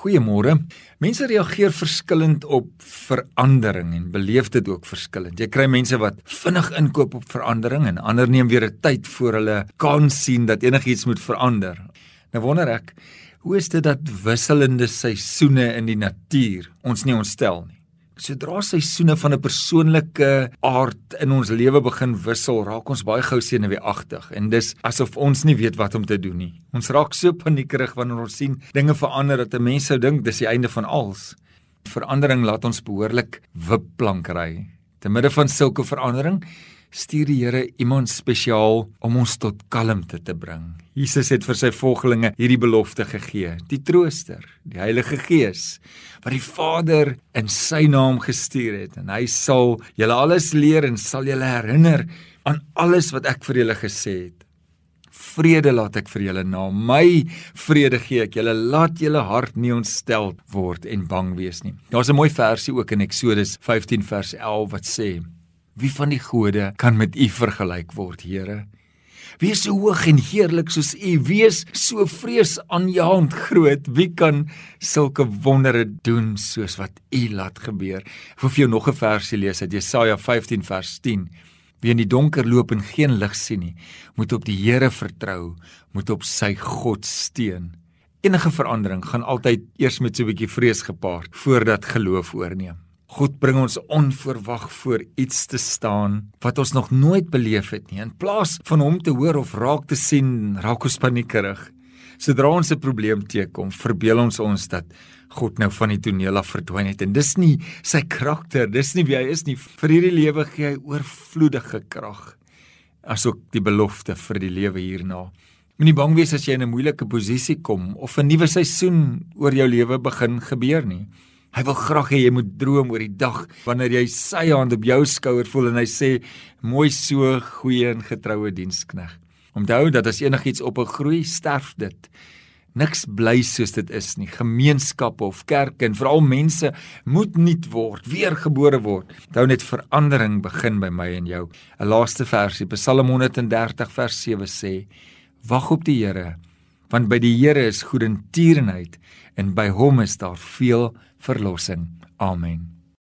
Goeiemôre. Mense reageer verskillend op verandering en beleef dit ook verskillend. Jy kry mense wat vinnig inkoop op verandering en ander neem weer 'n tyd voor hulle kan sien dat enigiets moet verander. Nou wonder ek, hoe is dit dat wisselende seisoene in die natuur ons nie ontstel nie? Sodra seisoene van 'n persoonlike aard in ons lewe begin wissel, raak ons baie gou senuweeagtig en dis asof ons nie weet wat om te doen nie. Ons raak so paniekerig wanneer ons sien dinge verander dat 'n mens sou dink dis die einde van alles. Verandering laat ons behoorlik wipplank ry. Te midde van sulke verandering stuur die Here iemand spesiaal om ons tot kalmte te bring. Jesus het vir sy volgelinge hierdie belofte gegee, die Trooster, die Heilige Gees, wat die Vader in sy naam gestuur het en hy sal julle alles leer en sal julle herinner aan alles wat ek vir julle gesê het. Vrede laat ek vir julle na my vrede gee ek julle laat julle hart nie ontstel word en bang wees nie. Daar's 'n mooi versie ook in Eksodus 15 vers 11 wat sê Wie van die gode kan met U vergelyk word, Here? Wie is so hoog en heerlik soos U? Wie is so vreesaanjaend groot? Wie kan sulke wondere doen soos wat U laat gebeur? Ek wil vir jou nog 'n versie lees uit Jesaja 15 vers 10. Wie in die donker loop en geen lig sien nie, moet op die Here vertrou, moet op sy God steun. Enige verandering gaan altyd eers met so 'n bietjie vrees gepaard voordat geloof oorneem. God bring ons onverwag voor iets te staan wat ons nog nooit beleef het nie. In plaas van hom te hoor of raak te sien, raak ons paniekerig. Sodra ons 'n probleem teekom, verbeel ons ons dat God nou van die toneel af verdwyn het en dis nie sy karakter, dis nie wie hy is nie. Vir hierdie lewe gee hy oorvloedige krag, asook die belofte vir die lewe hierna. Moenie bang wees as jy in 'n moeilike posisie kom of 'n nuwe seisoen oor jou lewe begin gebeur nie. Hy wil graag hê jy moet droom oor die dag wanneer jy sy hand op jou skouer voel en hy sê mooi so goeie en getroue dienskneg. Onthou dat as enigiets op 'n groei sterf dit. Niks bly soos dit is nie. Gemeenskappe of kerke en veral mense moet nuut word, weergebore word. Onthou net verandering begin by my en jou. 'n Laaste versie, Psalm 130 vers 7 sê: Wag op die Here, want by die Here is goedertierenheid en by hom is daar veel verlossing. Amen.